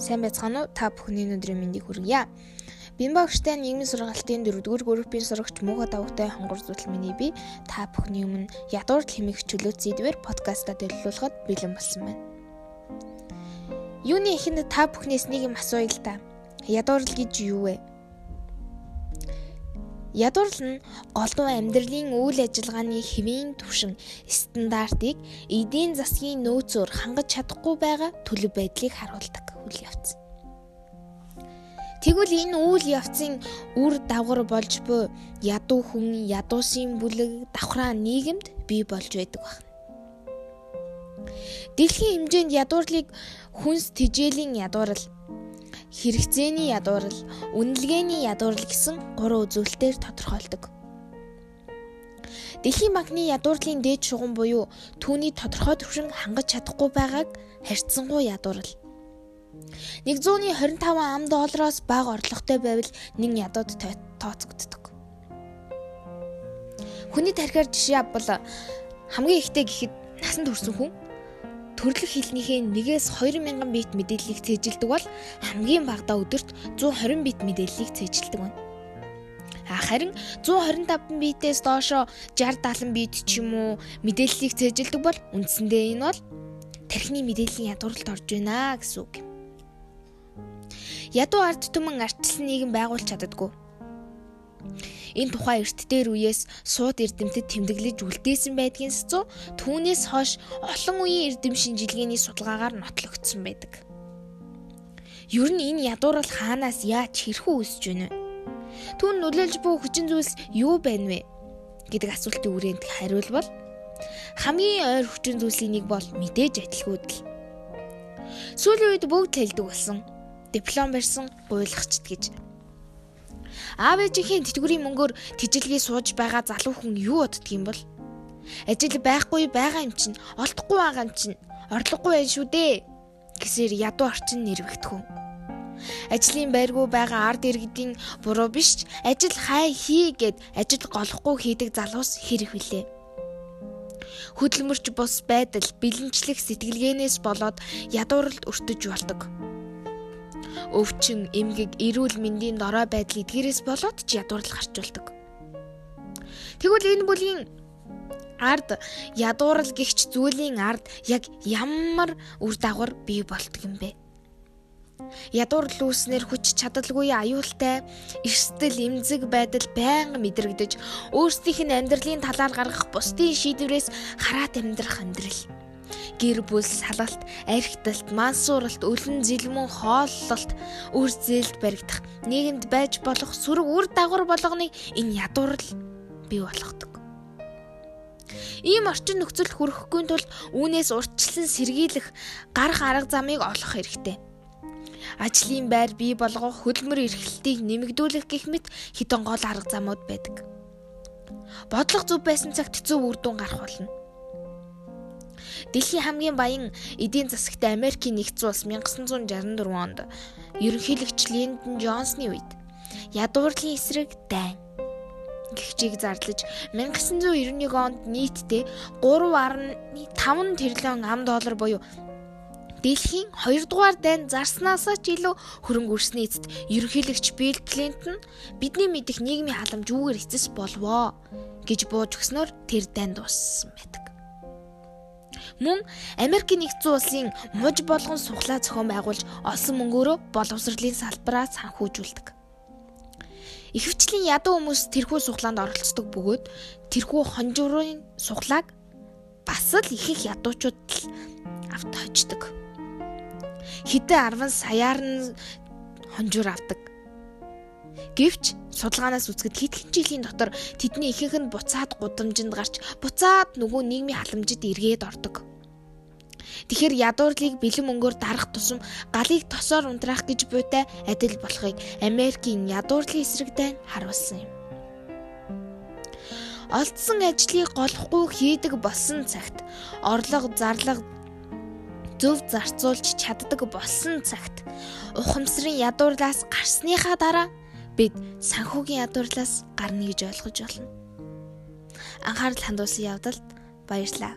Сайн байцгаана уу? Та бүхний өдрийн мэндийг хүргье. Бимбагштай нийгмийн сургалтын 4-р группийн сурагч Муга давагтай хонгор зүтл миний би та бүхний өмнө ядуур хэмээх чөлөөт зэдвэр подкаста төлөвлөхөд бэлэн болсон байна. Юуны ихэнд та бүхнээс нэг юм асууя л да. Ядуурл гэж юу вэ? Ядуурл нь голдуу амьдралын үйл ажиллагааны хэвийн түвшин стандартыг эдийн засгийн нөөцөөр хангаж чадахгүй байгаа төлөв байдлыг харуулдаг үйл явц. Тэгвэл энэ үйл явцын үр дагавар болж буй ядуу хүн, ядуусын бүлэг, давхраа нийгэмд бий болж байдаг байна. Дэлхийн хэмжээнд ядуурлыг хүнс тижээлийн ядуурл хэрэгцээний ядуурл, үнэлгээний ядуурл гэсэн гурван үзүүлэлтээр тодорхойлдог. Дэлхийн банкны ядуурлын дээд шугам буюу түүний тодорхой түвшин хангаж чадахгүй байгааг харьцангуй ядуурл. 125 ам доллароос бага орлоготой байвал нэг ядууд тооцогддог. Хүний тархиар жишээ авбал хамгийн ихтэй гэхэд насанд хүрсэн хүн төрөлх хэлнийхээ 1-ээс 2000 бит мэдээллийг цээжилдэг бол хамгийн багадаа өдөрт 120 бит мэдээллийг цээжилдэг байна. Харин 125 битээс доошо 60 70 бит ч юм уу мэдээллийг цээжилдэг бол үндсэндээ энэ бол тархины мэдээллийн ядууралд орж байна гэсэн үг. Ядуу ард түмэн арчилсан нийгэм байгуулж чаддаггүй. Энэ тухай эрт дээр үеэс сууд эрдэмтэд тэмдэглэж үлдээсэн байдгийн сэцүү түүнээс хойш олон үеийн эрдэм шинжилгээний судалгаагаар нотлогдсон байдаг. Ер нь энэ ядуурал хаанаас яаж хэрхэн үүсэж байна вэ? Түүн нөлөөлж буй хүчин зүйлс юу байна вэ? гэдэг асуултын үрээнд хариулбал хамгийн ойр хүчин зүйлсийн нэг бол мэдээж адилгүйдэл. Сүүлийн үед бүгд хэлдэг болсон. Диплом барьсан гуйлагчд гэж Аав ээжийнхээ тэтгэврийн мөнгөөр тижилгээ сууж байгаа залуу хүн юу боддөг юм бол? Ажил байхгүй байгаа юм чинь, олдохгүй байгаа юм чинь, орлогогүй байх шүү дээ гэсээр ядуу орчин нэрвэгдэх хүн. Ажлын байргуу байгаа ард иргэдийн буруу биш ч ажил хай хий гэд ажил голохгүй хийдэг залуус хэрэг вүлээ. Хөдөлмөрч бус байдал, бэлэнчлэх сэтгэлгээнээс болоод ядууралд өртөж болдог өвчин, эмгэг, эрүүл мэндийн дорой байдал эдгээрээс болоод ч ядуурл гарчулдаг. Тэгвэл энэ бүлгийн ард ядуурл гихч зүйлийн ард яг ямар үр дагавар бий болтг юм бэ? Ядуурл үүснэр хүч чадалгүй аюултай, эрсдэл эмзэг байдал байнга мэдрэгдэж, өөрсдийнх нь амьдралын талаар гаргах бусдын шийдвэрээс хараат амьдрах амьдрал гэр бүл салалт, архиталт, мансууралт, өлөн зэлмэн хооллолт, үр зээлд баригдах, нийгэмд байж болох сүрэг үр дагавар болгоныг энэ ядуурл бий болгодог. Ийм орчин нөхцөлд хүрэхгүй тулд үүнээс урьдчилан сэргийлэх гарах арга замыг олох хэрэгтэй. Ажлын байр бий болгох, хөдөлмөр эрхлэлтийг нэмэгдүүлэх гэх мэт хитэн гол арга замууд байдаг. Бодлого зөв байсан цагт зөв үр дүн гарах болно. Дэлхийн хамгийн баян эдийн засагтай Америкийн нэгдсэн улс 1964 онд. Ерөнхийлөгч Линдон Джонсны үед. Ядуурлын эсрэг дайн. Гихчийг зарлаж 1991 онд нийтдээ 3.5 тэрлэн ам доллар буюу Дэлхийн 2 дугаар дайн зарснаас ч илүү хөрөнгө өрсөний эцэст ерөнхийлөгч Билл Клинтон бидний мэдих нийгмийн халамж үүгээр эцэс болвоо гэж бууж өгснөөр тэр дайн дууссан байдаг. Мөн Америкийн нэгдсэн улсын муж болгон сухлаа зохион байгуулж олсон мөнгөөрөө боловсролын салбараа санхүүжүүлдэг. Ихэвчлэн ядуу хүмүүс тэрхүү сухлаанд оролцдог бөгөөд тэрхүү хонжуурын сухлааг бас л их их ядуучууд л авт хождог. Хэдэн 10 саяар нь хонжуур авдаг. Гэвч судалгаанаас үзэхэд хэдхэн жилийн дотор тэдний ихэнх нь буцаад гудамжинд гарч буцаад нөгөө нийгмийн халамжид эргээд ордог. Тэгэхээр ядуурлыг бэлэн мөнгөөр дарах тусам галыг тосоор унтраах гэж буйтай адил болохыг Америкийн ядуурлын эсрэг дайн харуулсан юм. Олдсон ажлыг голохгүй хийдэг болсон цагт орлого зарлага зөв зарцуулж чаддаг болсон цагт ухамсарын ядуурлаас гарсныхаа дараа бид санхүүгийн ядуурлаас гарна гэж ойлгож болно. Анхаарал хандуулсан явдалд баярлалаа.